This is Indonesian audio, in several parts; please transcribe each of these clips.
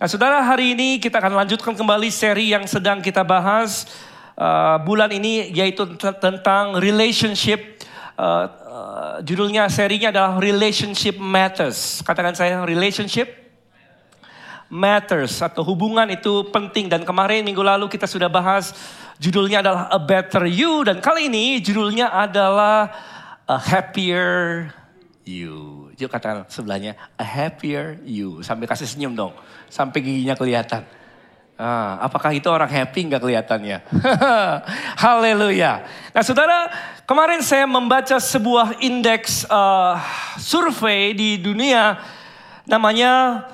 Nah saudara hari ini kita akan lanjutkan kembali seri yang sedang kita bahas uh, bulan ini yaitu tentang relationship. Uh, uh, judulnya serinya adalah Relationship Matters. Katakan saya relationship matters atau hubungan itu penting dan kemarin minggu lalu kita sudah bahas judulnya adalah A Better You dan kali ini judulnya adalah A Happier You. Yuk katakan sebelahnya, a happier you. Sambil kasih senyum dong, sampai giginya kelihatan. Ah, apakah itu orang happy nggak kelihatannya? Haleluya. Nah saudara, kemarin saya membaca sebuah indeks uh, survei di dunia namanya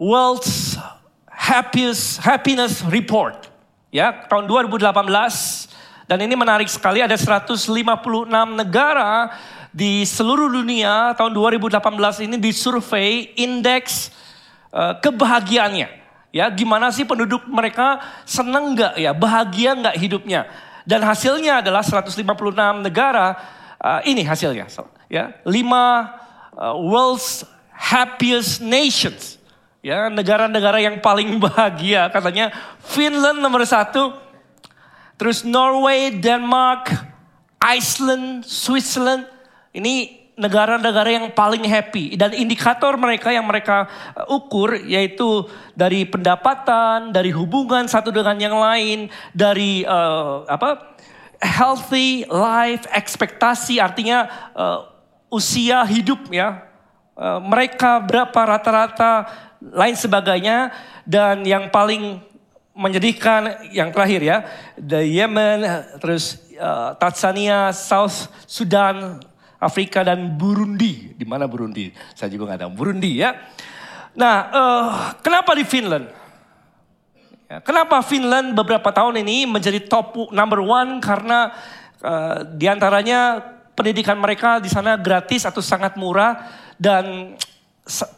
World's Happiest Happiness Report. Ya, tahun 2018. Dan ini menarik sekali, ada 156 negara di seluruh dunia tahun 2018 ini disurvei indeks uh, kebahagiaannya. Ya, gimana sih penduduk mereka seneng nggak ya, bahagia nggak hidupnya? Dan hasilnya adalah 156 negara. Uh, ini hasilnya, ya, lima uh, world's happiest nations. Ya, negara-negara yang paling bahagia katanya Finland nomor satu, terus Norway, Denmark, Iceland, Switzerland, ini negara-negara yang paling happy. Dan indikator mereka yang mereka uh, ukur yaitu dari pendapatan, dari hubungan satu dengan yang lain, dari uh, apa healthy life ekspektasi artinya uh, usia hidup ya. Uh, mereka berapa rata-rata lain sebagainya. Dan yang paling menyedihkan yang terakhir ya the Yemen terus uh, Tanzania South Sudan Afrika dan Burundi. Di mana Burundi? Saya juga nggak tahu. Burundi ya. Nah, uh, kenapa di Finland? Ya, kenapa Finland beberapa tahun ini menjadi top number one? Karena uh, di antaranya pendidikan mereka di sana gratis atau sangat murah dan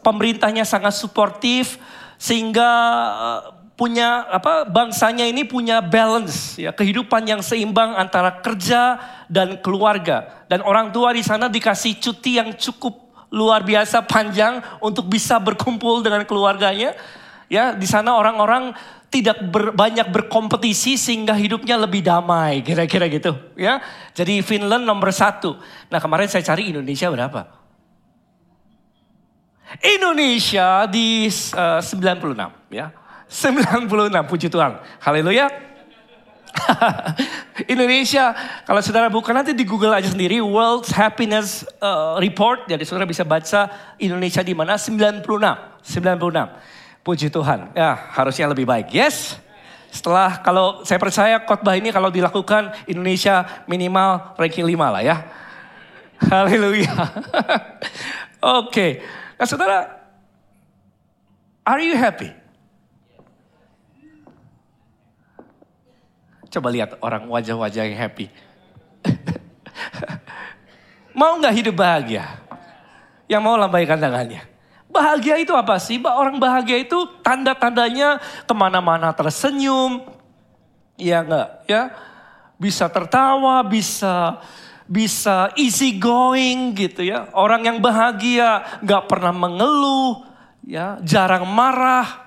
pemerintahnya sangat suportif sehingga uh, punya apa bangsanya ini punya balance ya kehidupan yang seimbang antara kerja dan keluarga. Dan orang tua di sana dikasih cuti yang cukup luar biasa panjang untuk bisa berkumpul dengan keluarganya. Ya di sana orang-orang tidak ber, banyak berkompetisi sehingga hidupnya lebih damai kira-kira gitu ya. Jadi Finland nomor satu. Nah kemarin saya cari Indonesia berapa? Indonesia di uh, 96 ya 96 puji Tuhan. Haleluya. Indonesia, kalau saudara buka nanti di Google aja sendiri World Happiness uh, Report. Jadi saudara bisa baca Indonesia di mana 96, 96. Puji Tuhan. Ya, harusnya lebih baik. Yes. Setelah kalau saya percaya khotbah ini kalau dilakukan Indonesia minimal ranking 5 lah ya. Haleluya. Oke. Okay. Nah saudara, are you happy? Coba lihat orang wajah-wajah yang happy. mau nggak hidup bahagia? Yang mau lambaikan tangannya. Bahagia itu apa sih? Orang bahagia itu tanda-tandanya ke mana-mana tersenyum. Ya enggak? Ya, bisa tertawa, bisa bisa easy going gitu ya. Orang yang bahagia nggak pernah mengeluh, ya jarang marah,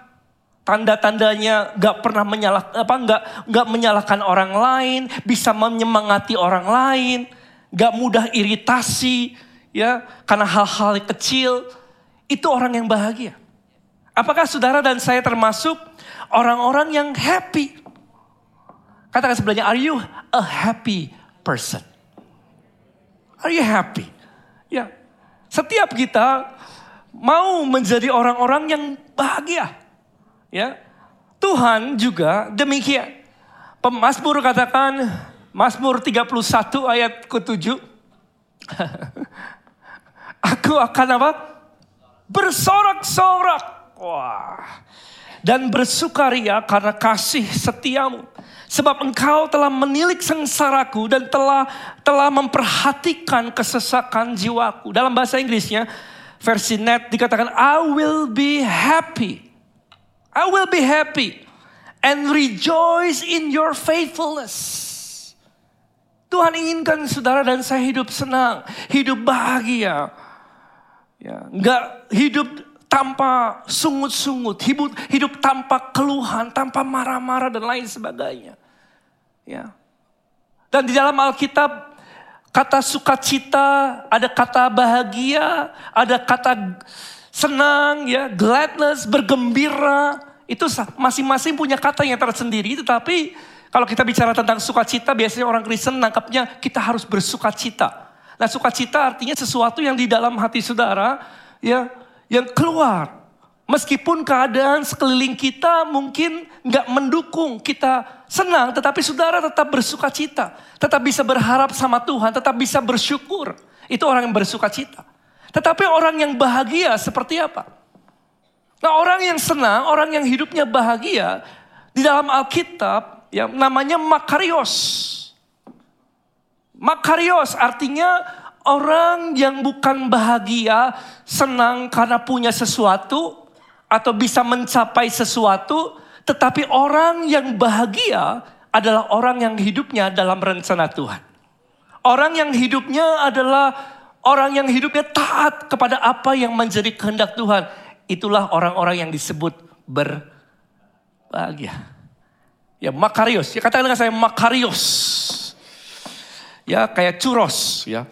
tanda-tandanya gak pernah menyalah apa nggak nggak menyalahkan orang lain, bisa menyemangati orang lain, gak mudah iritasi ya karena hal-hal kecil. Itu orang yang bahagia. Apakah saudara dan saya termasuk orang-orang yang happy? Katakan sebelahnya, are you a happy person? Are you happy? Ya, setiap kita mau menjadi orang-orang yang bahagia. Ya. Tuhan juga demikian. Pemasmur katakan, Mazmur 31 ayat ke-7. Aku akan apa? Bersorak-sorak. Wah. Dan bersukaria karena kasih setiamu. Sebab engkau telah menilik sengsaraku dan telah telah memperhatikan kesesakan jiwaku. Dalam bahasa Inggrisnya, versi net dikatakan, I will be happy I will be happy and rejoice in your faithfulness. Tuhan inginkan saudara dan saya hidup senang, hidup bahagia. Ya, enggak hidup tanpa sungut-sungut, hidup, hidup tanpa keluhan, tanpa marah-marah dan lain sebagainya. Ya. Dan di dalam Alkitab kata sukacita, ada kata bahagia, ada kata senang, ya, gladness, bergembira. Itu masing-masing punya kata yang tersendiri, tetapi kalau kita bicara tentang sukacita, biasanya orang Kristen nangkapnya kita harus bersukacita. Nah, sukacita artinya sesuatu yang di dalam hati saudara, ya, yang keluar. Meskipun keadaan sekeliling kita mungkin nggak mendukung kita senang, tetapi saudara tetap bersuka cita. Tetap bisa berharap sama Tuhan, tetap bisa bersyukur. Itu orang yang bersuka cita. Tetapi orang yang bahagia seperti apa? Nah orang yang senang, orang yang hidupnya bahagia, di dalam Alkitab ya namanya Makarios. Makarios artinya Orang yang bukan bahagia, senang karena punya sesuatu, atau bisa mencapai sesuatu, tetapi orang yang bahagia adalah orang yang hidupnya dalam rencana Tuhan. Orang yang hidupnya adalah orang yang hidupnya taat kepada apa yang menjadi kehendak Tuhan. Itulah orang-orang yang disebut berbahagia. Ya Makarios, ya katakan dengan saya Makarios. Ya kayak churros ya.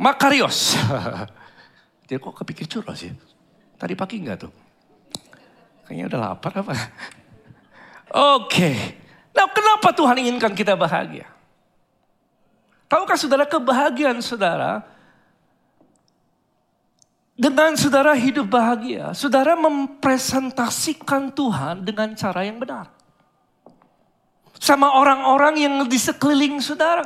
Makarios. Dia kok kepikir churros ya? Tadi pagi enggak tuh? Kayaknya udah lapar apa? Oke. Okay. Nah kenapa Tuhan inginkan kita bahagia? Tahukah saudara kebahagiaan saudara? Dengan saudara hidup bahagia, saudara mempresentasikan Tuhan dengan cara yang benar. Sama orang-orang yang di sekeliling saudara.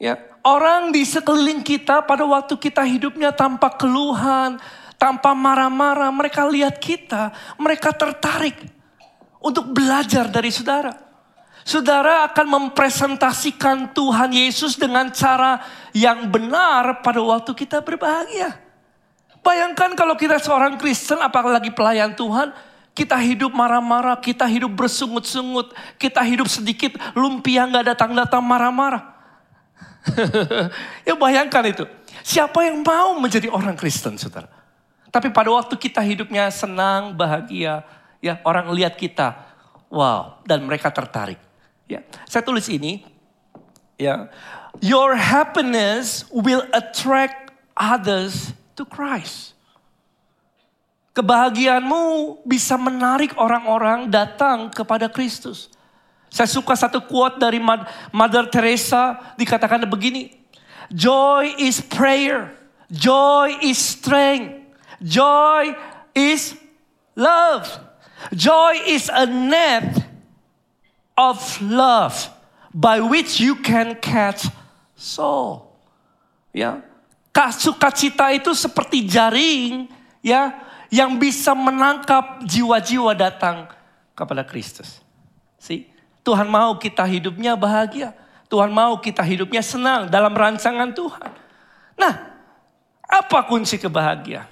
Ya, Orang di sekeliling kita pada waktu kita hidupnya tanpa keluhan, tanpa marah-marah, mereka lihat kita, mereka tertarik untuk belajar dari saudara. Saudara akan mempresentasikan Tuhan Yesus dengan cara yang benar pada waktu kita berbahagia. Bayangkan kalau kita seorang Kristen, apalagi pelayan Tuhan, kita hidup marah-marah, kita hidup bersungut-sungut, kita hidup sedikit lumpia nggak datang-datang marah-marah. ya bayangkan itu. Siapa yang mau menjadi orang Kristen, saudara? Tapi pada waktu kita hidupnya senang, bahagia, ya orang lihat kita, wow, dan mereka tertarik. Ya, saya tulis ini, ya, your happiness will attract others to Christ. Kebahagiaanmu bisa menarik orang-orang datang kepada Kristus. Saya suka satu quote dari Mother Teresa dikatakan begini. Joy is prayer. Joy is strength. Joy is love. Joy is a net of love by which you can catch soul. Ya. Sukacita itu seperti jaring ya yang bisa menangkap jiwa-jiwa datang kepada Kristus. See? Tuhan mau kita hidupnya bahagia. Tuhan mau kita hidupnya senang dalam rancangan Tuhan. Nah, apa kunci kebahagiaan?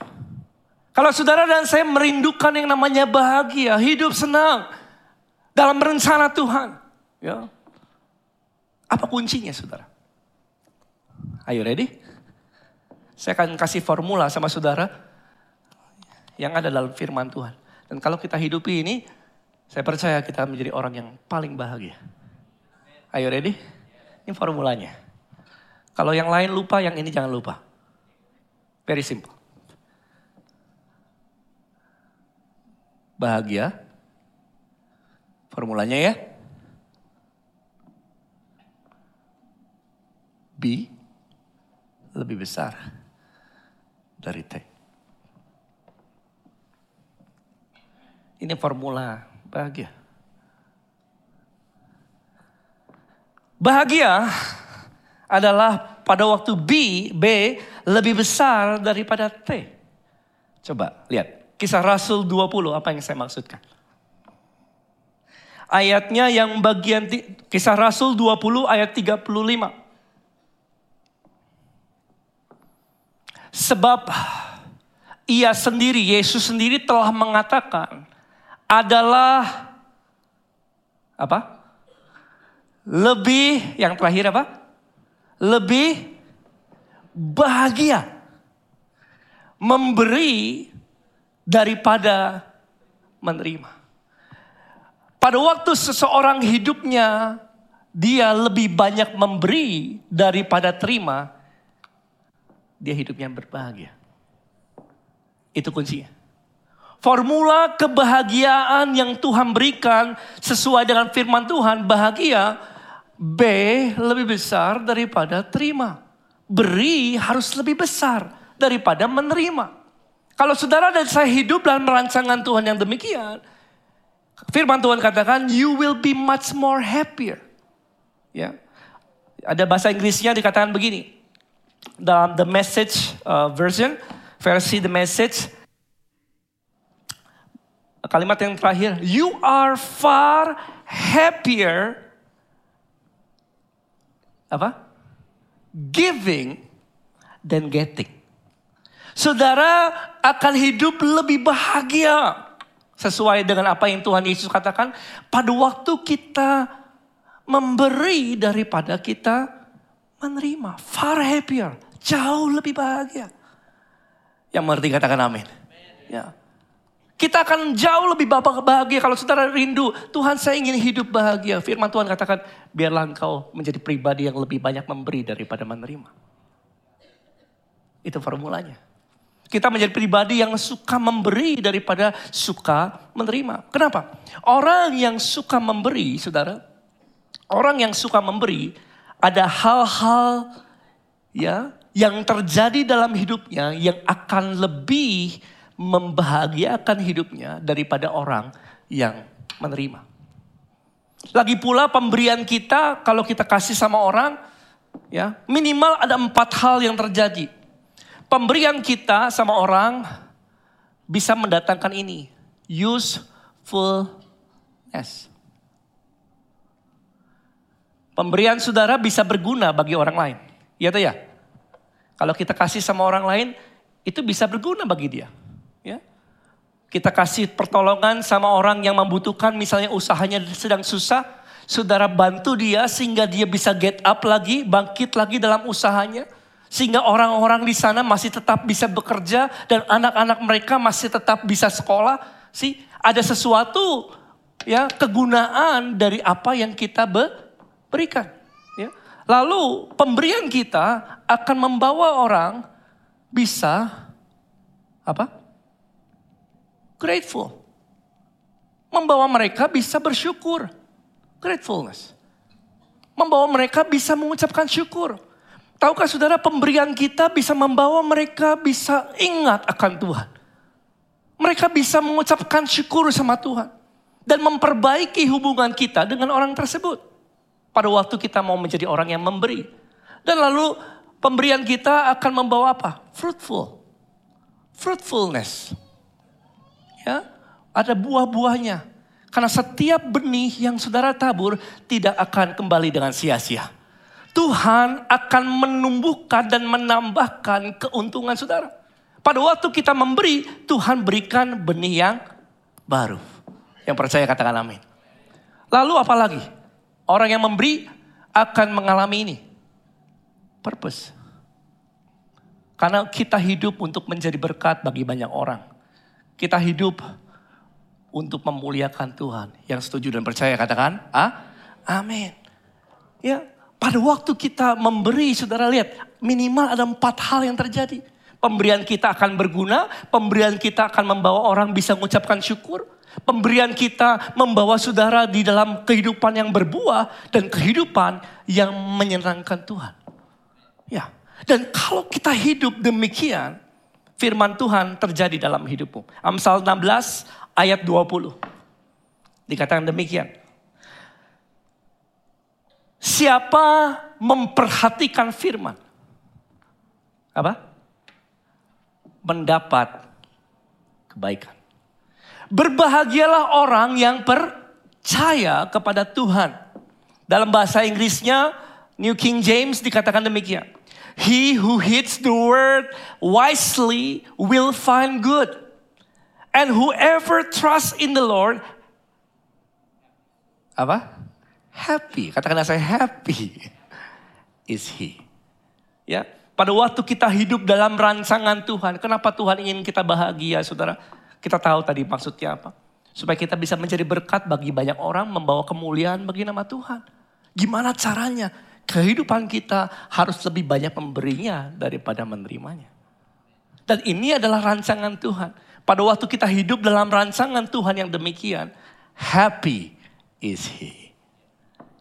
Kalau saudara dan saya merindukan yang namanya bahagia, hidup senang dalam rencana Tuhan. Ya. Apa kuncinya saudara? Ayo ready? Saya akan kasih formula sama saudara yang ada dalam firman Tuhan. Dan kalau kita hidupi ini, saya percaya kita menjadi orang yang paling bahagia. Ayo ready? Ini formulanya. Kalau yang lain lupa, yang ini jangan lupa. Very simple. Bahagia. Formulanya ya. B lebih besar dari T. Ini formula bahagia. Bahagia adalah pada waktu B, B lebih besar daripada T. Coba lihat, kisah Rasul 20 apa yang saya maksudkan. Ayatnya yang bagian kisah Rasul 20 ayat 35. Sebab ia sendiri, Yesus sendiri telah mengatakan, adalah apa? Lebih yang terakhir apa? Lebih bahagia memberi daripada menerima. Pada waktu seseorang hidupnya dia lebih banyak memberi daripada terima, dia hidupnya berbahagia. Itu kuncinya. Formula kebahagiaan yang Tuhan berikan sesuai dengan firman Tuhan, bahagia B lebih besar daripada terima. Beri harus lebih besar daripada menerima. Kalau saudara dan saya hidup dalam rancangan Tuhan yang demikian, Firman Tuhan katakan, you will be much more happier. Ya, ada bahasa Inggrisnya dikatakan begini. Dalam the message uh, version, versi the message, kalimat yang terakhir, you are far happier apa? Giving than getting. Saudara akan hidup lebih bahagia Sesuai dengan apa yang Tuhan Yesus katakan, pada waktu kita memberi daripada kita menerima. Far happier, jauh lebih bahagia. Yang mengerti katakan amin. Ya. Kita akan jauh lebih bahagia kalau saudara rindu. Tuhan saya ingin hidup bahagia. Firman Tuhan katakan, biarlah engkau menjadi pribadi yang lebih banyak memberi daripada menerima. Itu formulanya. Kita menjadi pribadi yang suka memberi daripada suka menerima. Kenapa? Orang yang suka memberi, saudara, orang yang suka memberi, ada hal-hal ya yang terjadi dalam hidupnya yang akan lebih membahagiakan hidupnya daripada orang yang menerima. Lagi pula pemberian kita kalau kita kasih sama orang, ya minimal ada empat hal yang terjadi pemberian kita sama orang bisa mendatangkan ini. Usefulness. Pemberian saudara bisa berguna bagi orang lain. Iya tuh ya? Kalau kita kasih sama orang lain, itu bisa berguna bagi dia. Ya. Kita kasih pertolongan sama orang yang membutuhkan, misalnya usahanya sedang susah, saudara bantu dia sehingga dia bisa get up lagi, bangkit lagi dalam usahanya. Sehingga orang-orang di sana masih tetap bisa bekerja dan anak-anak mereka masih tetap bisa sekolah. Sih, ada sesuatu ya kegunaan dari apa yang kita berikan. Ya. Lalu pemberian kita akan membawa orang bisa apa? Grateful. Membawa mereka bisa bersyukur. Gratefulness. Membawa mereka bisa mengucapkan syukur. Tahukah saudara pemberian kita bisa membawa mereka bisa ingat akan Tuhan. Mereka bisa mengucapkan syukur sama Tuhan. Dan memperbaiki hubungan kita dengan orang tersebut. Pada waktu kita mau menjadi orang yang memberi. Dan lalu pemberian kita akan membawa apa? Fruitful. Fruitfulness. Ya, ada buah-buahnya. Karena setiap benih yang saudara tabur tidak akan kembali dengan sia-sia. Tuhan akan menumbuhkan dan menambahkan keuntungan saudara. Pada waktu kita memberi, Tuhan berikan benih yang baru. Yang percaya katakan amin. Lalu apa lagi? Orang yang memberi akan mengalami ini. Purpose. Karena kita hidup untuk menjadi berkat bagi banyak orang. Kita hidup untuk memuliakan Tuhan. Yang setuju dan percaya katakan, ah, amin. Ya, pada waktu kita memberi, saudara lihat, minimal ada empat hal yang terjadi. Pemberian kita akan berguna, pemberian kita akan membawa orang bisa mengucapkan syukur, pemberian kita membawa saudara di dalam kehidupan yang berbuah dan kehidupan yang menyenangkan Tuhan. Ya, dan kalau kita hidup demikian, firman Tuhan terjadi dalam hidupmu. Amsal 16 ayat 20. Dikatakan demikian. Siapa memperhatikan firman? Apa? Mendapat kebaikan. Berbahagialah orang yang percaya kepada Tuhan. Dalam bahasa Inggrisnya, New King James dikatakan demikian. He who heeds the word wisely will find good. And whoever trusts in the Lord, apa? happy. Katakan saya happy is he. Ya, pada waktu kita hidup dalam rancangan Tuhan, kenapa Tuhan ingin kita bahagia, Saudara? Kita tahu tadi maksudnya apa. Supaya kita bisa menjadi berkat bagi banyak orang, membawa kemuliaan bagi nama Tuhan. Gimana caranya? Kehidupan kita harus lebih banyak memberinya daripada menerimanya. Dan ini adalah rancangan Tuhan. Pada waktu kita hidup dalam rancangan Tuhan yang demikian, happy is he.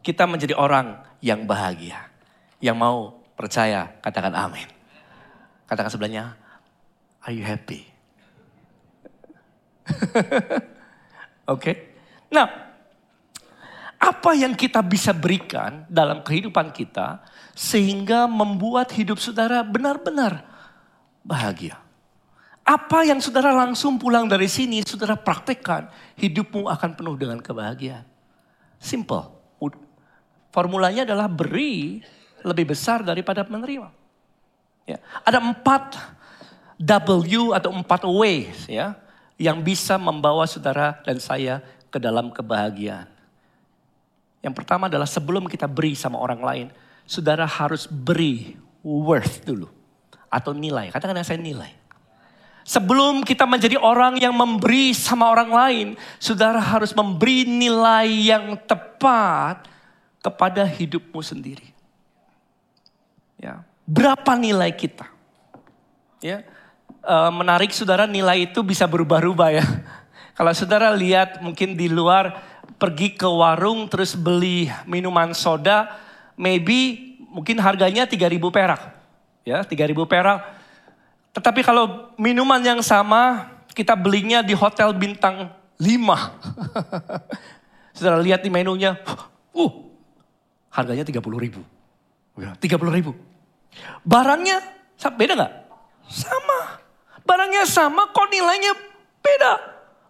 Kita menjadi orang yang bahagia. Yang mau percaya, katakan amin. Katakan sebelahnya, are you happy? Oke. Okay? Nah, apa yang kita bisa berikan dalam kehidupan kita sehingga membuat hidup saudara benar-benar bahagia. Apa yang saudara langsung pulang dari sini, saudara praktekkan, hidupmu akan penuh dengan kebahagiaan. Simple. Formulanya adalah beri lebih besar daripada menerima. Ya. Ada empat W atau empat ways ya yang bisa membawa saudara dan saya ke dalam kebahagiaan. Yang pertama adalah sebelum kita beri sama orang lain, saudara harus beri worth dulu. Atau nilai, katakan saya nilai. Sebelum kita menjadi orang yang memberi sama orang lain, saudara harus memberi nilai yang tepat kepada hidupmu sendiri. Ya, berapa nilai kita? Ya, uh, menarik saudara nilai itu bisa berubah-ubah ya. Kalau saudara lihat mungkin di luar pergi ke warung terus beli minuman soda, maybe mungkin harganya 3000 perak. Ya, 3000 perak. Tetapi kalau minuman yang sama kita belinya di hotel bintang 5. saudara lihat di menunya, uh, harganya 30 ribu. 30 ribu. Barangnya beda nggak? Sama. Barangnya sama kok nilainya beda.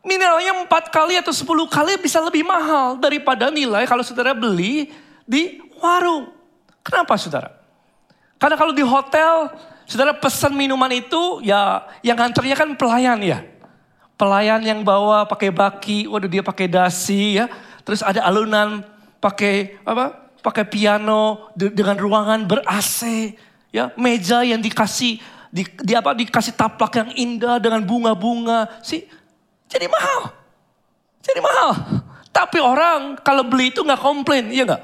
Nilainya empat kali atau sepuluh kali bisa lebih mahal daripada nilai kalau saudara beli di warung. Kenapa saudara? Karena kalau di hotel, saudara pesan minuman itu ya yang antarnya kan pelayan ya. Pelayan yang bawa pakai baki, waduh dia pakai dasi ya. Terus ada alunan pakai apa? Pakai piano dengan ruangan ber AC, ya, meja yang dikasih di, di apa dikasih taplak yang indah dengan bunga-bunga. Sih jadi mahal. Jadi mahal. Tapi orang kalau beli itu nggak komplain iya nggak?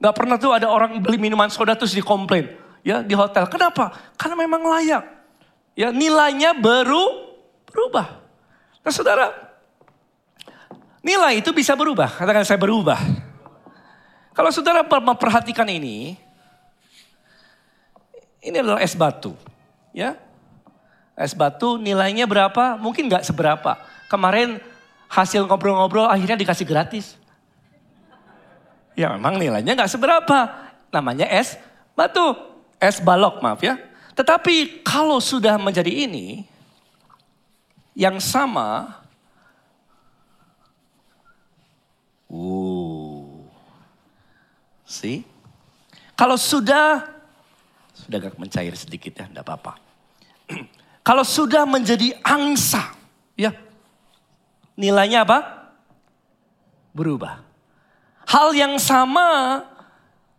Nggak pernah tuh ada orang beli minuman soda terus dikomplain. Ya di hotel. Kenapa? Karena memang layak. Ya nilainya baru berubah. Nah saudara nilai itu bisa berubah. Katakan saya berubah. Kalau saudara memperhatikan ini ini adalah es batu Ya, es batu nilainya berapa? Mungkin nggak seberapa. Kemarin hasil ngobrol-ngobrol akhirnya dikasih gratis. Ya memang nilainya nggak seberapa. Namanya es batu, es balok maaf ya. Tetapi kalau sudah menjadi ini, yang sama, uh, see, kalau sudah sudah agak mencair sedikit ya, enggak apa-apa. Kalau sudah menjadi angsa, ya nilainya apa? Berubah. Hal yang sama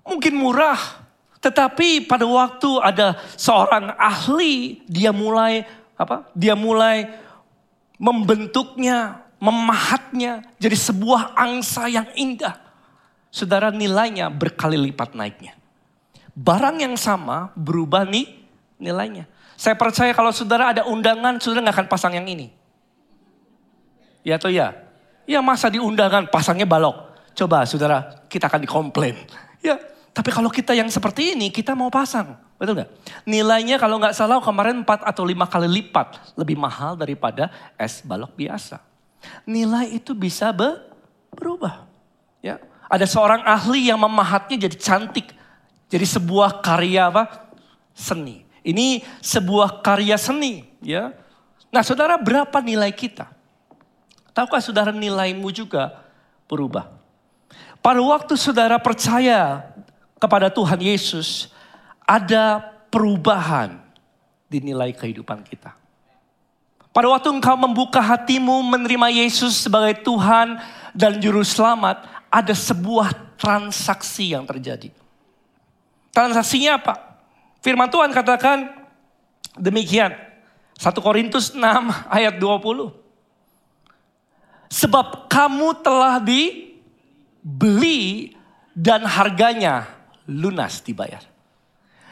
mungkin murah, tetapi pada waktu ada seorang ahli, dia mulai apa? Dia mulai membentuknya, memahatnya jadi sebuah angsa yang indah. Saudara nilainya berkali lipat naiknya. Barang yang sama berubah nih nilainya. Saya percaya kalau saudara ada undangan, saudara nggak akan pasang yang ini. Ya atau ya? Ya masa di undangan pasangnya balok. Coba saudara, kita akan dikomplain. Ya, tapi kalau kita yang seperti ini, kita mau pasang. Betul nggak? Nilainya kalau nggak salah kemarin 4 atau 5 kali lipat. Lebih mahal daripada es balok biasa. Nilai itu bisa be berubah. Ya, Ada seorang ahli yang memahatnya jadi cantik. Jadi sebuah karya apa? Seni. Ini sebuah karya seni, ya. Nah, saudara, berapa nilai kita? Tahukah saudara nilaimu juga berubah? Pada waktu saudara percaya kepada Tuhan Yesus, ada perubahan di nilai kehidupan kita. Pada waktu engkau membuka hatimu menerima Yesus sebagai Tuhan dan Juru Selamat, ada sebuah transaksi yang terjadi. Transaksinya apa? Firman Tuhan katakan demikian. 1 Korintus 6 ayat 20. Sebab kamu telah dibeli dan harganya lunas dibayar.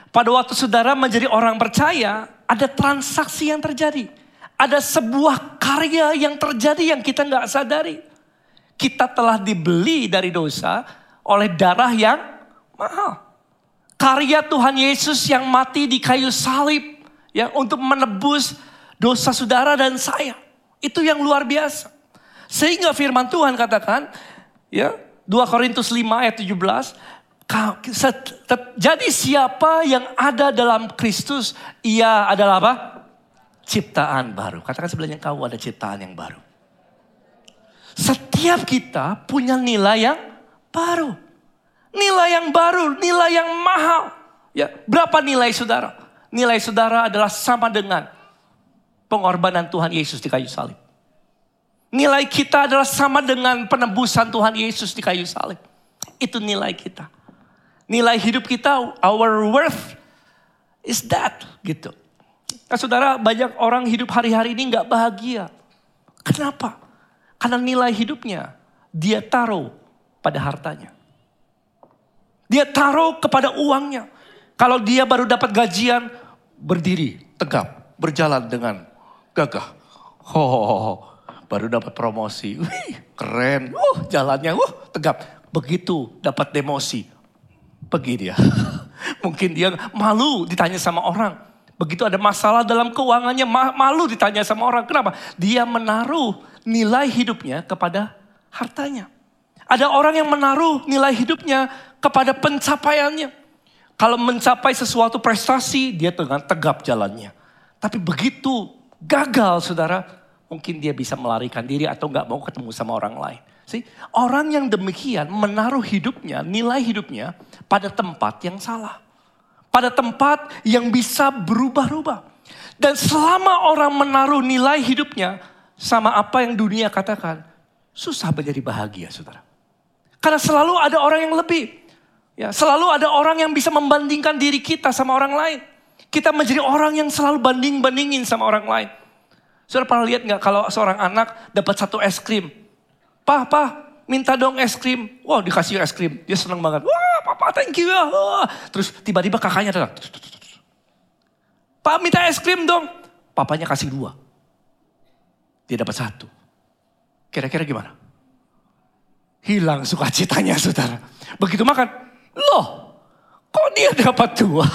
Pada waktu saudara menjadi orang percaya, ada transaksi yang terjadi. Ada sebuah karya yang terjadi yang kita nggak sadari. Kita telah dibeli dari dosa oleh darah yang mahal. Karya Tuhan Yesus yang mati di kayu salib ya untuk menebus dosa saudara dan saya. Itu yang luar biasa. Sehingga firman Tuhan katakan ya 2 Korintus 5 ayat 17 jadi siapa yang ada dalam Kristus ia adalah apa? Ciptaan baru. Katakan sebelahnya kau ada ciptaan yang baru. Setiap kita punya nilai yang baru. Nilai yang baru, nilai yang mahal. Ya, berapa nilai saudara? Nilai saudara adalah sama dengan pengorbanan Tuhan Yesus di kayu salib. Nilai kita adalah sama dengan penebusan Tuhan Yesus di kayu salib. Itu nilai kita. Nilai hidup kita, our worth is that gitu. Nah saudara banyak orang hidup hari-hari ini nggak bahagia. Kenapa? Karena nilai hidupnya dia taruh pada hartanya. Dia taruh kepada uangnya. Kalau dia baru dapat gajian, berdiri, tegap, berjalan dengan gagah. Oh, baru dapat promosi. Wih, keren. Uh, jalannya uh, tegap. Begitu dapat demosi, pergi dia. Mungkin dia malu ditanya sama orang. Begitu ada masalah dalam keuangannya, malu ditanya sama orang. Kenapa? Dia menaruh nilai hidupnya kepada hartanya. Ada orang yang menaruh nilai hidupnya kepada pencapaiannya. Kalau mencapai sesuatu prestasi, dia dengan tegap jalannya. Tapi begitu gagal saudara, mungkin dia bisa melarikan diri atau nggak mau ketemu sama orang lain. See, orang yang demikian menaruh hidupnya, nilai hidupnya pada tempat yang salah. Pada tempat yang bisa berubah-ubah. Dan selama orang menaruh nilai hidupnya sama apa yang dunia katakan, susah menjadi bahagia saudara. Karena selalu ada orang yang lebih. Ya, selalu ada orang yang bisa membandingkan diri kita sama orang lain. Kita menjadi orang yang selalu banding-bandingin sama orang lain. Saudara pernah lihat nggak kalau seorang anak dapat satu es krim. Pah, pah, minta dong es krim. Wah dikasih es krim. Dia senang banget. Wah papa thank you ya. Terus tiba-tiba kakaknya datang. Pak minta es krim dong. Papanya kasih dua. Dia dapat satu. Kira-kira gimana? Hilang sukacitanya saudara. Begitu makan, loh kok dia dapat dua?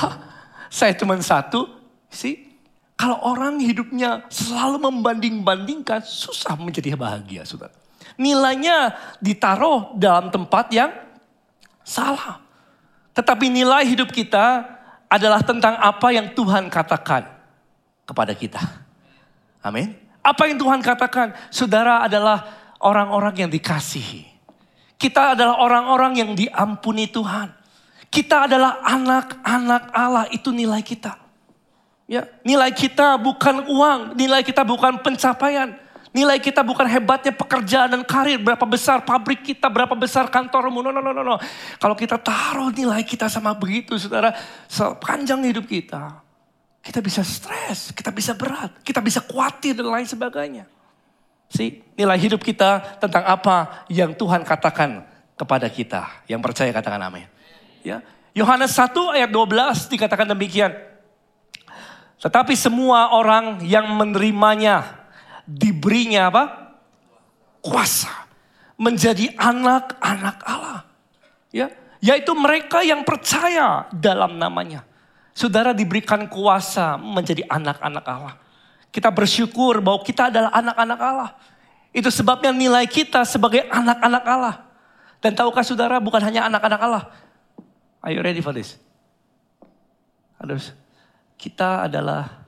Saya cuma satu. Sih, kalau orang hidupnya selalu membanding-bandingkan, susah menjadi bahagia saudara. Nilainya ditaruh dalam tempat yang salah. Tetapi nilai hidup kita adalah tentang apa yang Tuhan katakan kepada kita. Amin. Apa yang Tuhan katakan, saudara adalah orang-orang yang dikasihi. Kita adalah orang-orang yang diampuni Tuhan. Kita adalah anak-anak Allah, itu nilai kita. Ya, nilai kita bukan uang, nilai kita bukan pencapaian. Nilai kita bukan hebatnya pekerjaan dan karir, berapa besar pabrik kita, berapa besar kantormu. No, no, no, no, no. Kalau kita taruh nilai kita sama begitu, saudara, sepanjang hidup kita, kita bisa stres, kita bisa berat, kita bisa khawatir dan lain sebagainya. Si nilai hidup kita tentang apa yang Tuhan katakan kepada kita. Yang percaya katakan amin. Ya. Yohanes 1 ayat 12 dikatakan demikian. Tetapi semua orang yang menerimanya diberinya apa? Kuasa menjadi anak-anak Allah. Ya, yaitu mereka yang percaya dalam namanya. Saudara diberikan kuasa menjadi anak-anak Allah. Kita bersyukur bahwa kita adalah anak-anak Allah. Itu sebabnya nilai kita sebagai anak-anak Allah. Dan tahukah saudara bukan hanya anak-anak Allah. Are you ready for this? Harus. Kita adalah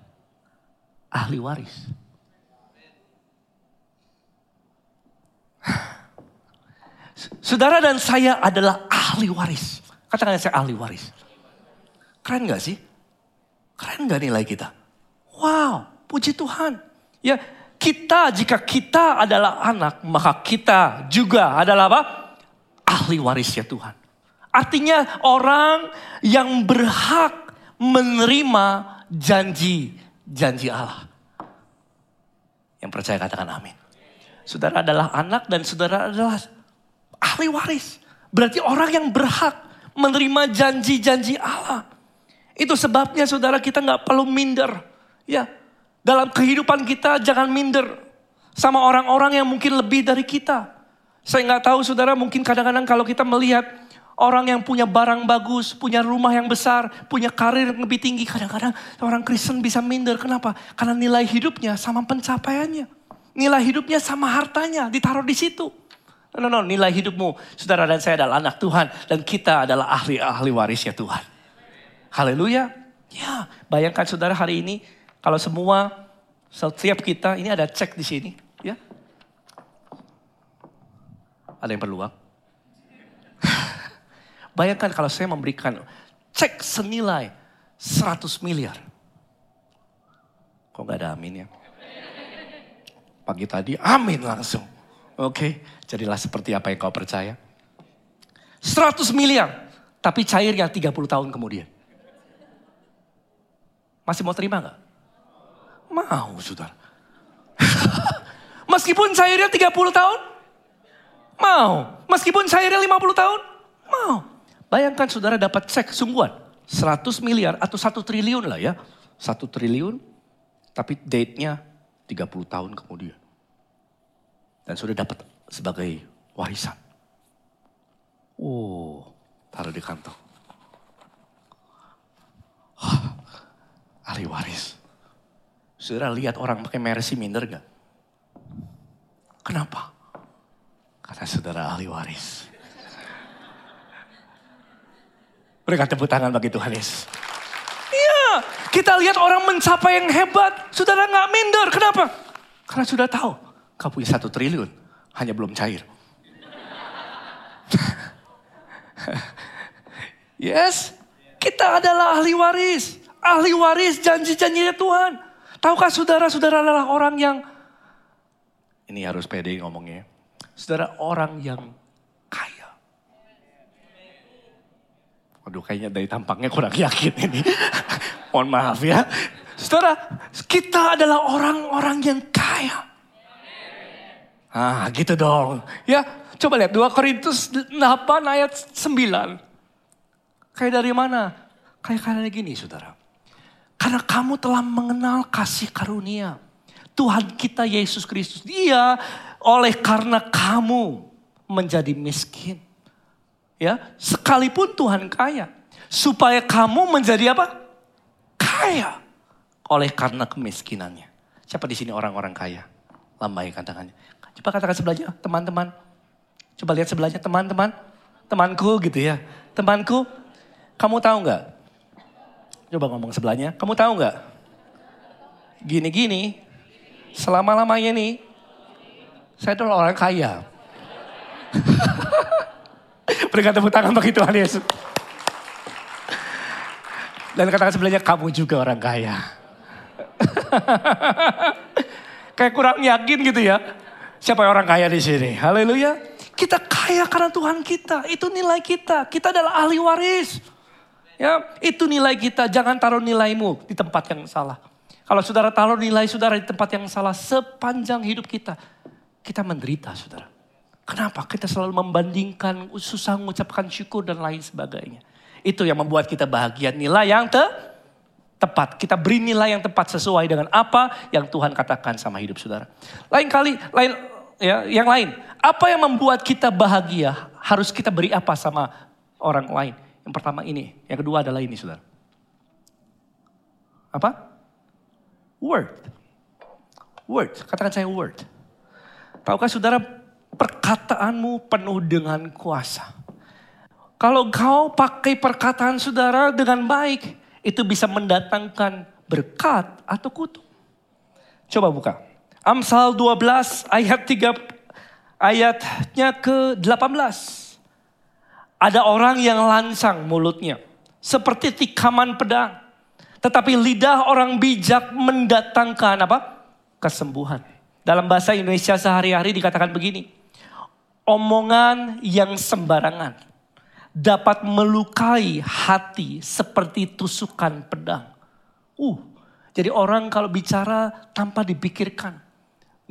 ahli waris. Saudara dan saya adalah ahli waris. Katakan saya ahli waris. Keren gak sih? Keren gak nilai kita? Wow, Puji Tuhan. Ya, kita jika kita adalah anak, maka kita juga adalah apa? Ahli warisnya Tuhan. Artinya orang yang berhak menerima janji-janji Allah. Yang percaya katakan amin. Saudara adalah anak dan saudara adalah ahli waris. Berarti orang yang berhak menerima janji-janji Allah. Itu sebabnya saudara kita nggak perlu minder. Ya, dalam kehidupan kita jangan minder sama orang-orang yang mungkin lebih dari kita. Saya nggak tahu saudara mungkin kadang-kadang kalau kita melihat orang yang punya barang bagus, punya rumah yang besar, punya karir yang lebih tinggi. Kadang-kadang orang Kristen bisa minder. Kenapa? Karena nilai hidupnya sama pencapaiannya. Nilai hidupnya sama hartanya ditaruh di situ. No, no, nilai hidupmu, saudara dan saya adalah anak Tuhan. Dan kita adalah ahli-ahli warisnya Tuhan. Haleluya. Ya, bayangkan saudara hari ini, kalau semua, setiap kita, ini ada cek di sini. ya. Ada yang perlu uang? bayangkan kalau saya memberikan cek senilai 100 miliar. Kok gak ada amin ya? Pagi tadi amin langsung. Oke, jadilah seperti apa yang kau percaya. 100 miliar, tapi cairnya 30 tahun kemudian. Masih mau terima gak? Mau, saudara. Meskipun cairnya 30 tahun, mau. Meskipun cairnya 50 tahun, mau. Bayangkan saudara dapat cek sungguhan. 100 miliar atau 1 triliun lah ya. 1 triliun, tapi date-nya 30 tahun kemudian dan sudah dapat sebagai warisan. Oh, taruh di kantong. Ahli waris. Sudah lihat orang pakai Mercy minder gak? Kenapa? Kata saudara ahli waris. Berikan tepuk tangan bagi Tuhan Yesus. Iya, kita lihat orang mencapai yang hebat. Saudara nggak minder. Kenapa? Karena sudah tahu Kau punya satu triliun, hanya belum cair. yes, kita adalah ahli waris. Ahli waris janji-janjinya Tuhan. Tahukah saudara-saudara adalah orang yang, ini harus pede ngomongnya. Saudara orang yang kaya. Waduh kayaknya dari tampangnya kurang yakin ini. Mohon maaf ya. Saudara, kita adalah orang-orang yang kaya. Ah gitu dong. Ya coba lihat 2 Korintus 8 ayat 9. Kayak dari mana? Kayak kayak gini saudara. Karena kamu telah mengenal kasih karunia. Tuhan kita Yesus Kristus. Dia oleh karena kamu menjadi miskin. Ya, sekalipun Tuhan kaya. Supaya kamu menjadi apa? Kaya. Oleh karena kemiskinannya. Siapa di sini orang-orang kaya? Lambaikan tangannya. Coba katakan sebelahnya, teman-teman. Coba lihat sebelahnya, teman-teman. Temanku gitu ya. Temanku, kamu tahu nggak? Coba ngomong sebelahnya, kamu tahu nggak? Gini-gini, selama-lamanya nih, saya adalah orang kaya. Berikan tepuk tangan bagi Tuhan Yesus. Dan katakan sebelahnya, kamu juga orang kaya. Kayak kurang yakin gitu ya. Siapa orang kaya di sini? Haleluya. Kita kaya karena Tuhan kita. Itu nilai kita. Kita adalah ahli waris. Ya, itu nilai kita. Jangan taruh nilaimu di tempat yang salah. Kalau saudara taruh nilai saudara di tempat yang salah sepanjang hidup kita, kita menderita saudara. Kenapa? Kita selalu membandingkan, susah mengucapkan syukur dan lain sebagainya. Itu yang membuat kita bahagia. Nilai yang te tepat. Kita beri nilai yang tepat sesuai dengan apa yang Tuhan katakan sama hidup saudara. Lain kali, lain ya, yang lain. Apa yang membuat kita bahagia? Harus kita beri apa sama orang lain? Yang pertama ini, yang kedua adalah ini, Saudara. Apa? Word. Word, katakan saya word. Tahukah Saudara, perkataanmu penuh dengan kuasa. Kalau kau pakai perkataan Saudara dengan baik, itu bisa mendatangkan berkat atau kutuk. Coba buka. Amsal 12 ayat 3 ayatnya ke-18. Ada orang yang lancang mulutnya seperti tikaman pedang. Tetapi lidah orang bijak mendatangkan apa? Kesembuhan. Dalam bahasa Indonesia sehari-hari dikatakan begini. Omongan yang sembarangan dapat melukai hati seperti tusukan pedang. Uh, jadi orang kalau bicara tanpa dipikirkan,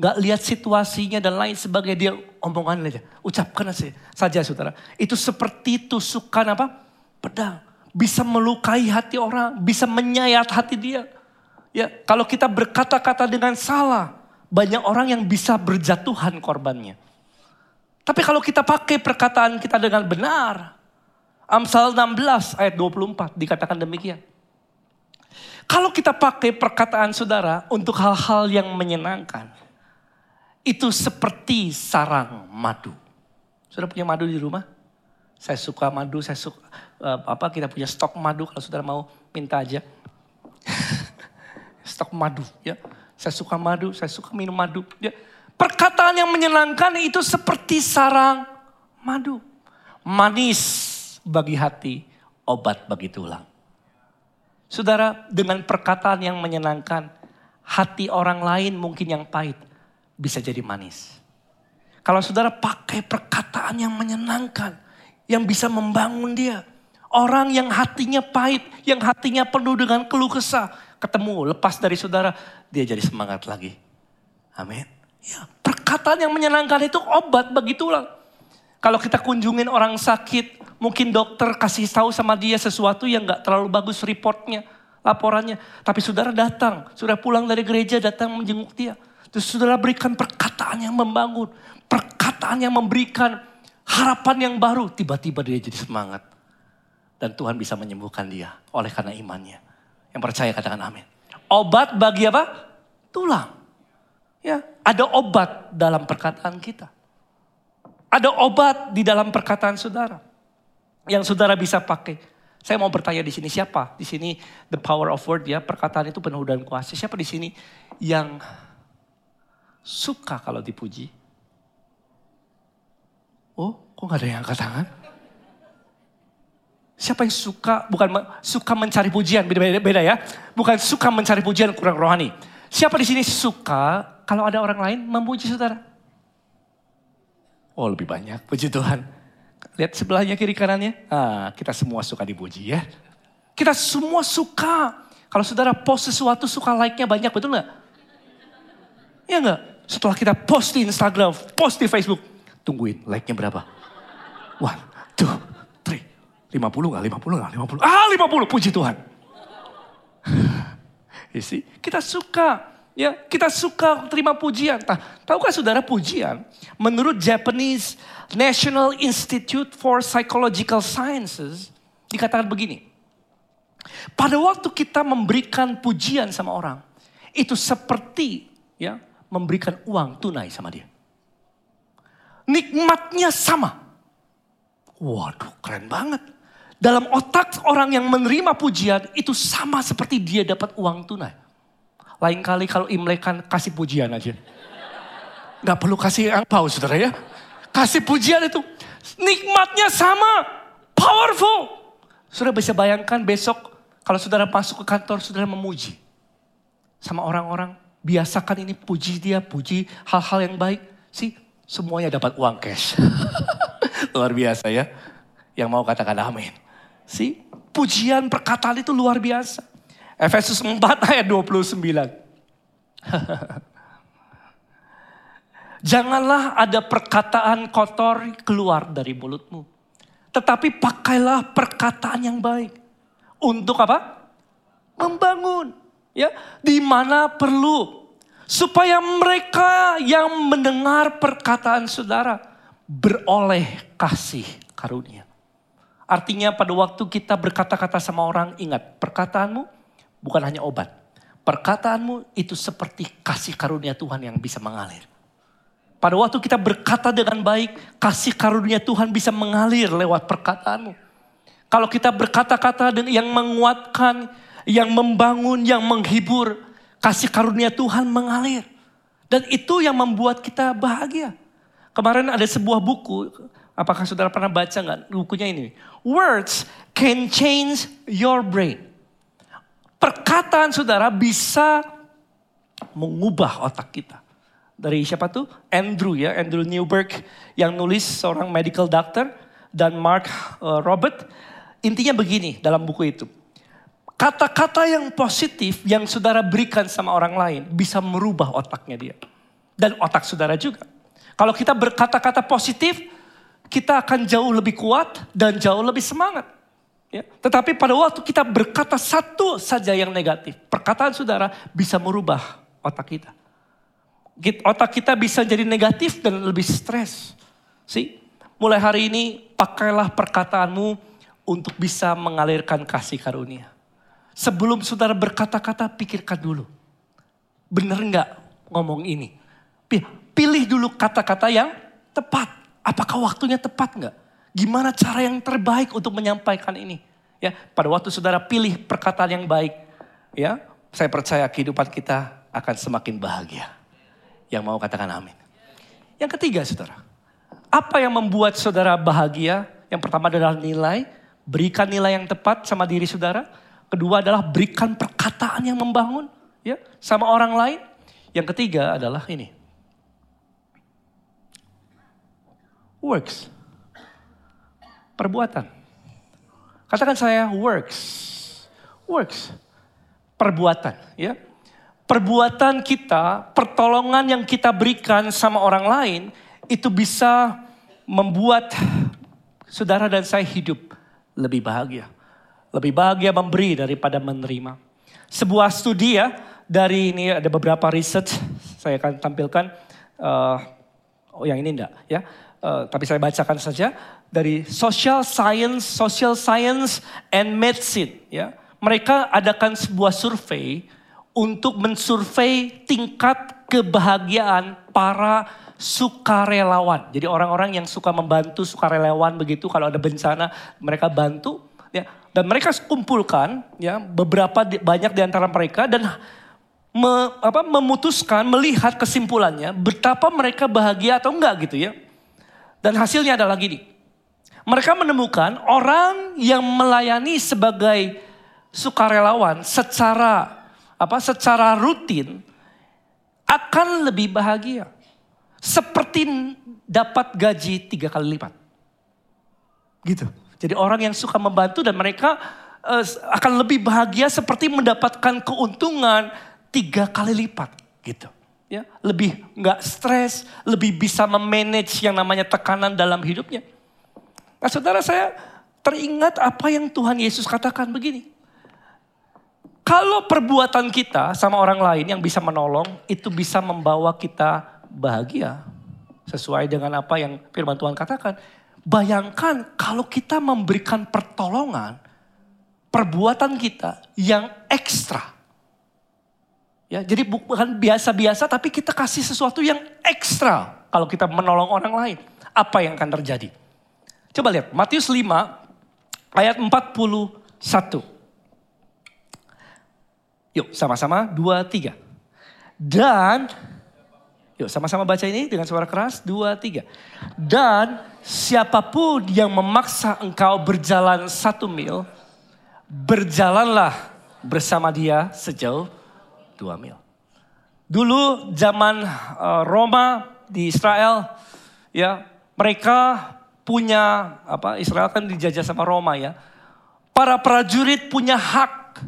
Gak lihat situasinya dan lain sebagainya. Dia omongan aja. Ucapkan aja saja saudara. Itu seperti tusukan apa? Pedang. Bisa melukai hati orang. Bisa menyayat hati dia. Ya, kalau kita berkata-kata dengan salah. Banyak orang yang bisa berjatuhan korbannya. Tapi kalau kita pakai perkataan kita dengan benar. Amsal 16 ayat 24 dikatakan demikian. Kalau kita pakai perkataan saudara untuk hal-hal yang menyenangkan. Itu seperti sarang madu. Sudah punya madu di rumah? Saya suka madu, saya suka uh, apa kita punya stok madu kalau saudara mau minta aja. stok madu ya. Saya suka madu, saya suka minum madu ya. Perkataan yang menyenangkan itu seperti sarang madu. Manis bagi hati, obat bagi tulang. Saudara, dengan perkataan yang menyenangkan, hati orang lain mungkin yang pahit bisa jadi manis. Kalau saudara pakai perkataan yang menyenangkan, yang bisa membangun dia. Orang yang hatinya pahit, yang hatinya penuh dengan keluh kesah, ketemu lepas dari saudara, dia jadi semangat lagi. Amin. Ya, perkataan yang menyenangkan itu obat bagi tulang. Kalau kita kunjungin orang sakit, mungkin dokter kasih tahu sama dia sesuatu yang gak terlalu bagus reportnya, laporannya. Tapi saudara datang, sudah pulang dari gereja datang menjenguk dia. Terus saudara berikan perkataan yang membangun. Perkataan yang memberikan harapan yang baru. Tiba-tiba dia jadi semangat. Dan Tuhan bisa menyembuhkan dia oleh karena imannya. Yang percaya katakan amin. Obat bagi apa? Tulang. Ya, ada obat dalam perkataan kita. Ada obat di dalam perkataan saudara. Yang saudara bisa pakai. Saya mau bertanya di sini siapa? Di sini the power of word ya, perkataan itu penuh dan kuasa. Siapa di sini yang suka kalau dipuji? Oh, kok gak ada yang angkat tangan? Siapa yang suka, bukan suka mencari pujian, beda, beda ya. Bukan suka mencari pujian kurang rohani. Siapa di sini suka kalau ada orang lain memuji saudara? Oh lebih banyak, puji Tuhan. Lihat sebelahnya kiri kanannya. Ah, kita semua suka dipuji ya. Kita semua suka. Kalau saudara post sesuatu suka like-nya banyak, betul nggak? Iya nggak? Setelah kita post di Instagram, post di Facebook, tungguin like-nya berapa. One, two, three. 50 gak? 50 gak? 50. Ah 50, puji Tuhan. Isi, kita suka. Ya, kita suka terima pujian. Nah, tahukah saudara pujian? Menurut Japanese National Institute for Psychological Sciences, dikatakan begini. Pada waktu kita memberikan pujian sama orang, itu seperti ya memberikan uang tunai sama dia. Nikmatnya sama. Waduh keren banget. Dalam otak orang yang menerima pujian itu sama seperti dia dapat uang tunai. Lain kali kalau Imlek kan kasih pujian aja. Gak perlu kasih angpau saudara ya. Kasih pujian itu. Nikmatnya sama. Powerful. Saudara bisa bayangkan besok kalau saudara masuk ke kantor, saudara memuji. Sama orang-orang biasakan ini puji dia, puji hal-hal yang baik. Sih semuanya dapat uang cash. luar biasa ya. Yang mau katakan amin. Sih pujian perkataan itu luar biasa. Efesus 4 ayat 29. Janganlah ada perkataan kotor keluar dari mulutmu. Tetapi pakailah perkataan yang baik. Untuk apa? Membangun ya di mana perlu supaya mereka yang mendengar perkataan saudara beroleh kasih karunia. Artinya pada waktu kita berkata-kata sama orang ingat perkataanmu bukan hanya obat. Perkataanmu itu seperti kasih karunia Tuhan yang bisa mengalir. Pada waktu kita berkata dengan baik, kasih karunia Tuhan bisa mengalir lewat perkataanmu. Kalau kita berkata-kata yang menguatkan, yang membangun, yang menghibur. Kasih karunia Tuhan mengalir. Dan itu yang membuat kita bahagia. Kemarin ada sebuah buku, apakah saudara pernah baca nggak bukunya ini? Words can change your brain. Perkataan saudara bisa mengubah otak kita. Dari siapa tuh? Andrew ya, Andrew Newberg yang nulis seorang medical doctor dan Mark uh, Robert. Intinya begini dalam buku itu. Kata-kata yang positif yang saudara berikan sama orang lain bisa merubah otaknya dia. Dan otak saudara juga. Kalau kita berkata-kata positif, kita akan jauh lebih kuat dan jauh lebih semangat. Ya. Tetapi pada waktu kita berkata satu saja yang negatif, perkataan saudara bisa merubah otak kita. Otak kita bisa jadi negatif dan lebih stres. See? Mulai hari ini pakailah perkataanmu untuk bisa mengalirkan kasih karunia. Sebelum saudara berkata-kata pikirkan dulu. Benar nggak ngomong ini? Pilih dulu kata-kata yang tepat. Apakah waktunya tepat nggak? Gimana cara yang terbaik untuk menyampaikan ini? Ya, pada waktu saudara pilih perkataan yang baik, ya, saya percaya kehidupan kita akan semakin bahagia. Yang mau katakan amin. Yang ketiga, saudara, apa yang membuat saudara bahagia? Yang pertama adalah nilai, berikan nilai yang tepat sama diri saudara. Kedua adalah berikan perkataan yang membangun, ya, sama orang lain. Yang ketiga adalah ini, Works. Perbuatan. Katakan saya works. Works. Perbuatan, ya. Perbuatan kita, pertolongan yang kita berikan sama orang lain itu bisa membuat saudara dan saya hidup lebih bahagia. Lebih bahagia memberi daripada menerima. Sebuah studi ya dari ini ada beberapa research saya akan tampilkan. Uh, oh yang ini enggak ya uh, tapi saya bacakan saja dari Social Science, Social Science and Medicine. Ya, mereka adakan sebuah survei untuk mensurvei tingkat kebahagiaan para sukarelawan. Jadi orang-orang yang suka membantu sukarelawan begitu kalau ada bencana mereka bantu. Ya, dan mereka kumpulkan ya beberapa banyak di antara mereka dan me, apa, memutuskan melihat kesimpulannya betapa mereka bahagia atau enggak gitu ya. Dan hasilnya adalah gini. Mereka menemukan orang yang melayani sebagai sukarelawan secara apa secara rutin akan lebih bahagia. Seperti dapat gaji tiga kali lipat. Gitu. Jadi orang yang suka membantu dan mereka uh, akan lebih bahagia seperti mendapatkan keuntungan tiga kali lipat. Gitu ya lebih nggak stres, lebih bisa memanage yang namanya tekanan dalam hidupnya. Nah saudara saya teringat apa yang Tuhan Yesus katakan begini. Kalau perbuatan kita sama orang lain yang bisa menolong, itu bisa membawa kita bahagia. Sesuai dengan apa yang firman Tuhan katakan. Bayangkan kalau kita memberikan pertolongan, perbuatan kita yang ekstra Ya, jadi bukan biasa-biasa tapi kita kasih sesuatu yang ekstra kalau kita menolong orang lain. Apa yang akan terjadi? Coba lihat Matius 5 ayat 41. Yuk sama-sama 2 3. Dan yuk sama-sama baca ini dengan suara keras 2 3. Dan siapa pun yang memaksa engkau berjalan satu mil, berjalanlah bersama dia sejauh dua mil. Dulu zaman uh, Roma di Israel, ya mereka punya apa? Israel kan dijajah sama Roma ya. Para prajurit punya hak.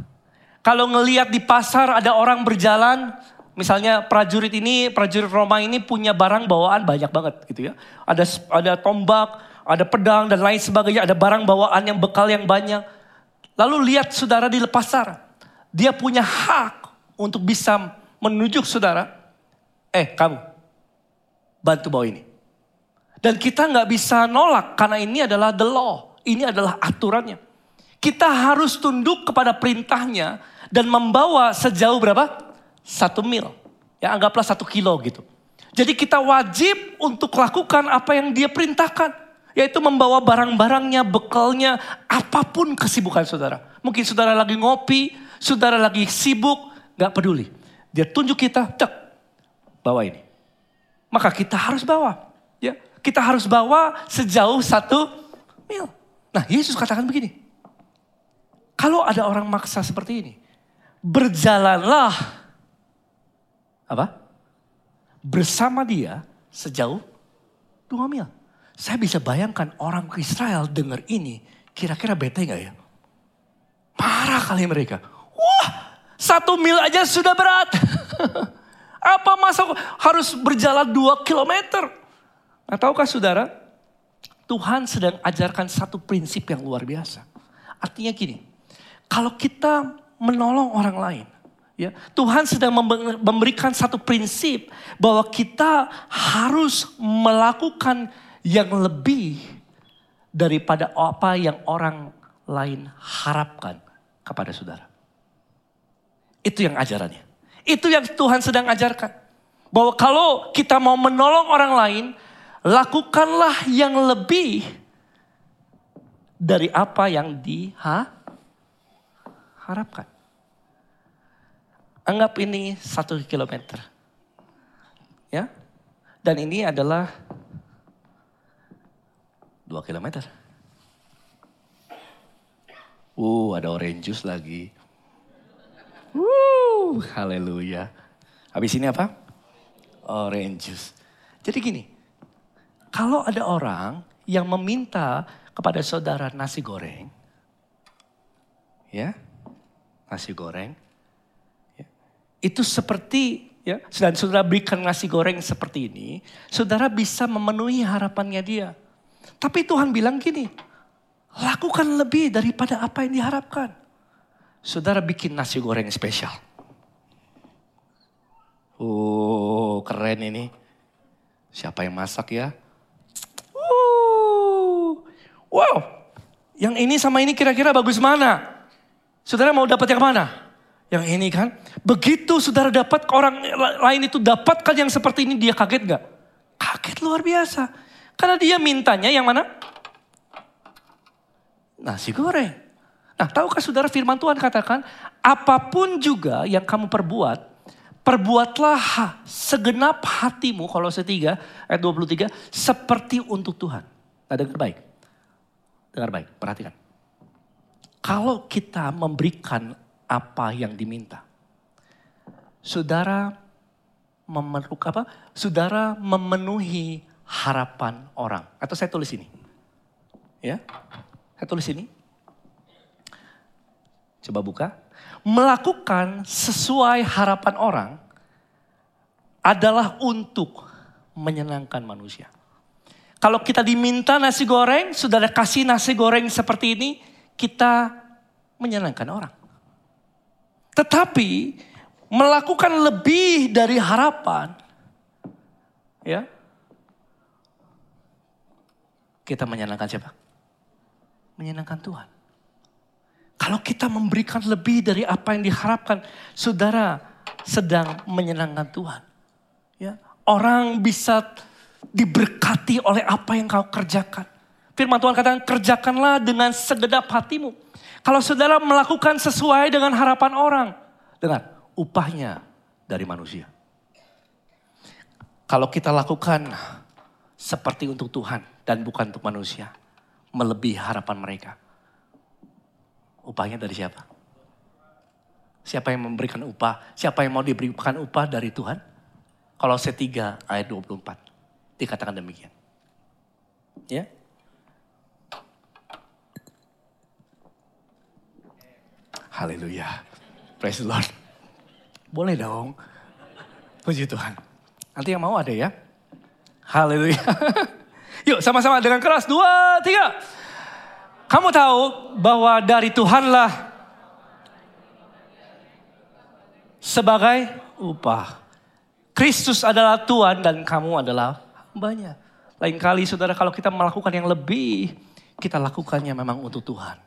Kalau ngelihat di pasar ada orang berjalan, misalnya prajurit ini, prajurit Roma ini punya barang bawaan banyak banget gitu ya. Ada ada tombak, ada pedang dan lain sebagainya, ada barang bawaan yang bekal yang banyak. Lalu lihat saudara di pasar, dia punya hak untuk bisa menunjuk saudara, eh kamu bantu bawa ini. Dan kita nggak bisa nolak karena ini adalah the law, ini adalah aturannya. Kita harus tunduk kepada perintahnya dan membawa sejauh berapa? Satu mil. Ya anggaplah satu kilo gitu. Jadi kita wajib untuk lakukan apa yang dia perintahkan. Yaitu membawa barang-barangnya, bekalnya, apa pun kesibukan saudara. Mungkin saudara lagi ngopi, saudara lagi sibuk, Gak peduli. Dia tunjuk kita, cek, bawa ini. Maka kita harus bawa. Ya, kita harus bawa sejauh satu mil. Nah Yesus katakan begini. Kalau ada orang maksa seperti ini. Berjalanlah. Apa? Bersama dia sejauh dua mil. Saya bisa bayangkan orang Israel dengar ini. Kira-kira bete gak ya? Marah kali mereka. Wah satu mil aja sudah berat. Apa masa harus berjalan dua kilometer? Nah, tahukah saudara, Tuhan sedang ajarkan satu prinsip yang luar biasa. Artinya gini, kalau kita menolong orang lain, ya Tuhan sedang memberikan satu prinsip bahwa kita harus melakukan yang lebih daripada apa yang orang lain harapkan kepada saudara. Itu yang ajarannya. Itu yang Tuhan sedang ajarkan. Bahwa kalau kita mau menolong orang lain, lakukanlah yang lebih dari apa yang diharapkan. Anggap ini satu kilometer. Ya. Dan ini adalah dua kilometer. Uh, ada orange juice lagi. Uh, haleluya. Habis ini apa? Orange juice. Jadi gini, kalau ada orang yang meminta kepada saudara nasi goreng, ya, nasi goreng, itu seperti ya, dan saudara berikan nasi goreng seperti ini, saudara bisa memenuhi harapannya dia. Tapi Tuhan bilang gini, lakukan lebih daripada apa yang diharapkan. Saudara bikin nasi goreng spesial. Oh, keren ini. Siapa yang masak ya? Wow, yang ini sama ini kira-kira bagus mana? Saudara mau dapat yang mana? Yang ini kan. Begitu saudara dapat orang lain itu dapatkan yang seperti ini dia kaget gak? Kaget luar biasa. Karena dia mintanya yang mana? Nasi goreng. Nah tahukah saudara firman Tuhan katakan, apa pun juga yang kamu perbuat, perbuatlah segenap hatimu, kalau setiga ayat 23, seperti untuk Tuhan. Nah dengar baik. Dengar baik, perhatikan. Kalau kita memberikan apa yang diminta, saudara memeluk apa? Saudara memenuhi harapan orang. Atau saya tulis ini. Ya. Saya tulis ini. Coba buka. Melakukan sesuai harapan orang adalah untuk menyenangkan manusia. Kalau kita diminta nasi goreng, sudah ada kasih nasi goreng seperti ini, kita menyenangkan orang. Tetapi melakukan lebih dari harapan, ya, kita menyenangkan siapa? Menyenangkan Tuhan. Kalau kita memberikan lebih dari apa yang diharapkan, saudara sedang menyenangkan Tuhan. Ya, orang bisa diberkati oleh apa yang kau kerjakan. Firman Tuhan katakan kerjakanlah dengan segedap hatimu. Kalau saudara melakukan sesuai dengan harapan orang. Dengar, upahnya dari manusia. Kalau kita lakukan seperti untuk Tuhan dan bukan untuk manusia. Melebihi harapan mereka. Upahnya dari siapa? Siapa yang memberikan upah? Siapa yang mau diberikan upah dari Tuhan? Kalau C3 ayat 24. Dikatakan demikian. Ya. Haleluya. Praise the Lord. Boleh dong. Puji Tuhan. Nanti yang mau ada ya. Haleluya. Yuk sama-sama dengan keras. Dua, tiga. Kamu tahu bahwa dari Tuhanlah sebagai upah. Kristus adalah Tuhan dan kamu adalah banyak. Lain kali saudara kalau kita melakukan yang lebih, kita lakukannya memang untuk Tuhan.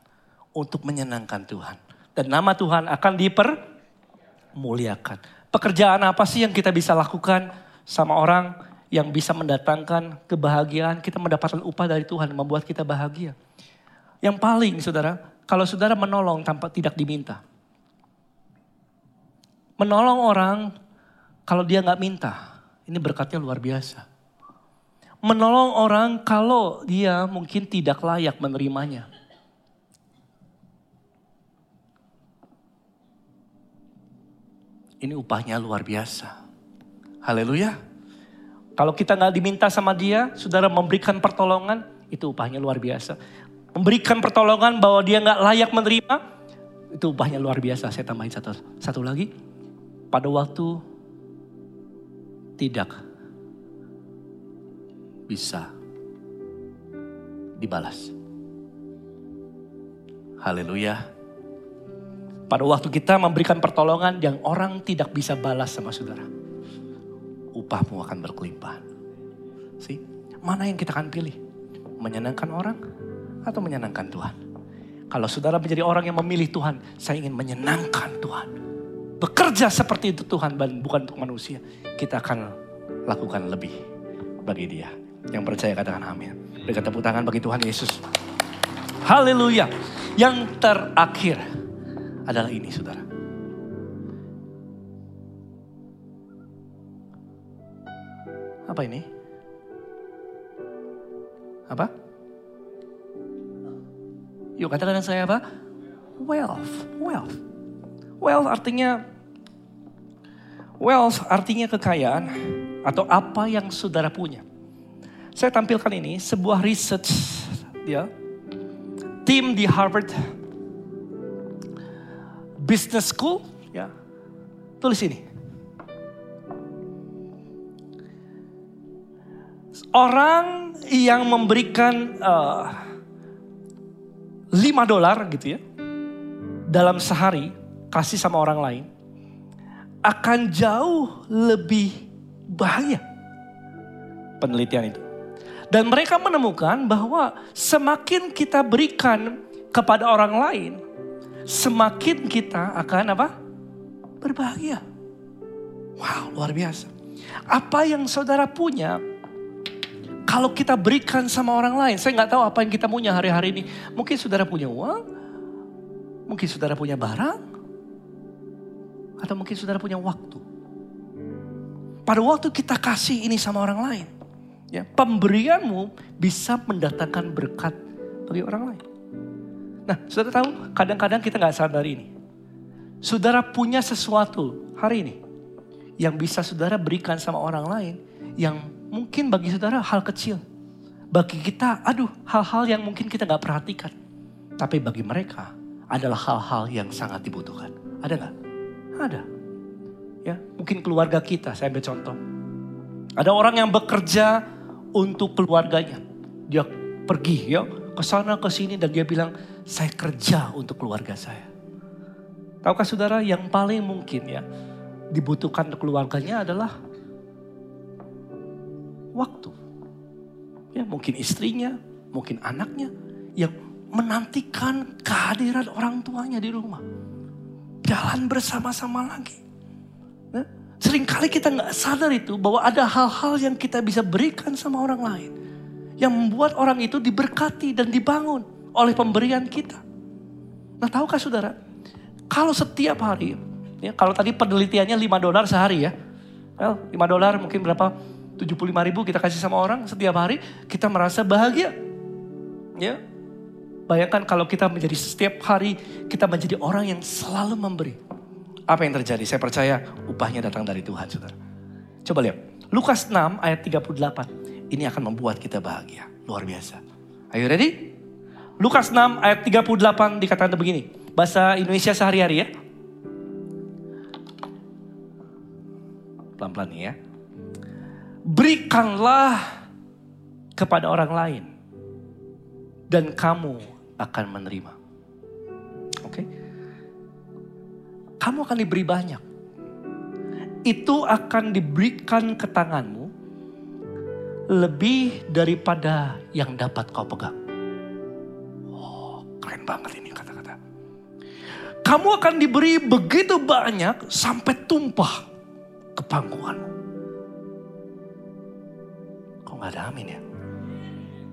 Untuk menyenangkan Tuhan. Dan nama Tuhan akan dipermuliakan. Pekerjaan apa sih yang kita bisa lakukan sama orang yang bisa mendatangkan kebahagiaan, kita mendapatkan upah dari Tuhan, membuat kita bahagia. Yang paling saudara, kalau saudara menolong tanpa tidak diminta. Menolong orang kalau dia nggak minta, ini berkatnya luar biasa menolong orang kalau dia mungkin tidak layak menerimanya. Ini upahnya luar biasa. Haleluya. Kalau kita nggak diminta sama dia, saudara memberikan pertolongan, itu upahnya luar biasa. Memberikan pertolongan bahwa dia nggak layak menerima, itu upahnya luar biasa. Saya tambahin satu, satu lagi. Pada waktu tidak bisa dibalas. Haleluya. Pada waktu kita memberikan pertolongan yang orang tidak bisa balas sama saudara. Upahmu akan berkelimpahan. See? Mana yang kita akan pilih? Menyenangkan orang atau menyenangkan Tuhan? Kalau saudara menjadi orang yang memilih Tuhan, saya ingin menyenangkan Tuhan. Bekerja seperti itu Tuhan, bukan untuk manusia. Kita akan lakukan lebih bagi dia. Yang percaya katakan amin. Berikan tepuk tangan bagi Tuhan Yesus. Haleluya. Yang terakhir adalah ini saudara. Apa ini? Apa? Yuk katakan saya apa? Wealth, wealth. Wealth artinya wealth artinya kekayaan atau apa yang saudara punya. Saya tampilkan ini sebuah research ya. Tim di Harvard Business School ya. Tulis ini. Orang yang memberikan uh, eh, 5 dolar gitu ya. Dalam sehari kasih sama orang lain. Akan jauh lebih bahagia. Penelitian itu. Dan mereka menemukan bahwa semakin kita berikan kepada orang lain, semakin kita akan apa? Berbahagia. Wow, luar biasa. Apa yang saudara punya, kalau kita berikan sama orang lain, saya nggak tahu apa yang kita punya hari-hari ini. Mungkin saudara punya uang, mungkin saudara punya barang, atau mungkin saudara punya waktu. Pada waktu kita kasih ini sama orang lain, Ya, pemberianmu bisa mendatangkan berkat bagi orang lain. Nah, saudara tahu kadang-kadang kita nggak sadar ini. Saudara punya sesuatu hari ini yang bisa saudara berikan sama orang lain yang mungkin bagi saudara hal kecil. Bagi kita, aduh hal-hal yang mungkin kita nggak perhatikan. Tapi bagi mereka adalah hal-hal yang sangat dibutuhkan. Ada nggak? Ada. Ya, mungkin keluarga kita, saya ambil contoh. Ada orang yang bekerja untuk keluarganya. Dia pergi ya ke sana ke sini dan dia bilang saya kerja untuk keluarga saya. Tahukah saudara yang paling mungkin ya dibutuhkan keluarganya adalah waktu. Ya mungkin istrinya, mungkin anaknya yang menantikan kehadiran orang tuanya di rumah. Jalan bersama-sama lagi. Nah, Seringkali kita nggak sadar itu bahwa ada hal-hal yang kita bisa berikan sama orang lain. Yang membuat orang itu diberkati dan dibangun oleh pemberian kita. Nah tahukah saudara, kalau setiap hari, ya, kalau tadi penelitiannya 5 dolar sehari ya. Well, 5 dolar mungkin berapa? 75 ribu kita kasih sama orang setiap hari, kita merasa bahagia. Ya, Bayangkan kalau kita menjadi setiap hari kita menjadi orang yang selalu memberi. Apa yang terjadi? Saya percaya upahnya datang dari Tuhan, saudara. Coba lihat. Lukas 6 ayat 38. Ini akan membuat kita bahagia. Luar biasa. Are you ready? Lukas 6 ayat 38 dikatakan begini. Bahasa Indonesia sehari-hari ya. Pelan-pelan ya. Berikanlah kepada orang lain. Dan kamu akan menerima. Oke. Okay? kamu akan diberi banyak. Itu akan diberikan ke tanganmu lebih daripada yang dapat kau pegang. Oh, keren banget ini kata-kata. Kamu akan diberi begitu banyak sampai tumpah ke pangkuanmu. Kok gak ada amin ya?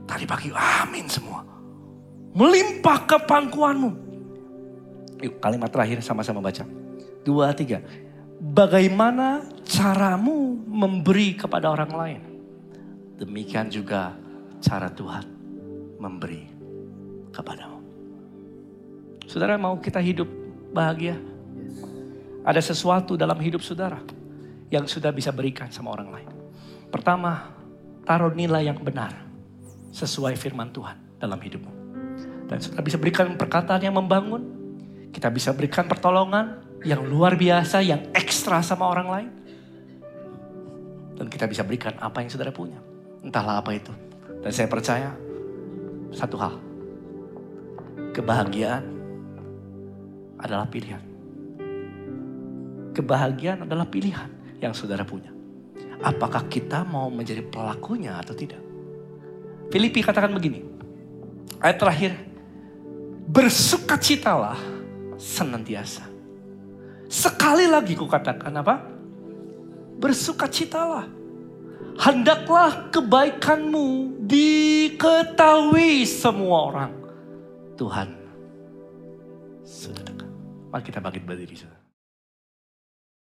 Tadi pagi amin semua. Melimpah ke pangkuanmu. Yuk kalimat terakhir sama-sama baca dua, tiga. Bagaimana caramu memberi kepada orang lain? Demikian juga cara Tuhan memberi kepadamu. Saudara mau kita hidup bahagia? Ada sesuatu dalam hidup saudara yang sudah bisa berikan sama orang lain. Pertama, taruh nilai yang benar sesuai firman Tuhan dalam hidupmu. Dan saudara bisa berikan perkataan yang membangun. Kita bisa berikan pertolongan yang luar biasa, yang ekstra sama orang lain. Dan kita bisa berikan apa yang saudara punya. Entahlah apa itu. Dan saya percaya satu hal. Kebahagiaan adalah pilihan. Kebahagiaan adalah pilihan yang saudara punya. Apakah kita mau menjadi pelakunya atau tidak? Filipi katakan begini. Ayat terakhir. Bersukacitalah senantiasa. Sekali lagi ku katakan apa? Bersukacitalah. Hendaklah kebaikanmu diketahui semua orang. Tuhan sudah dekat. Mari kita bangkit berdiri.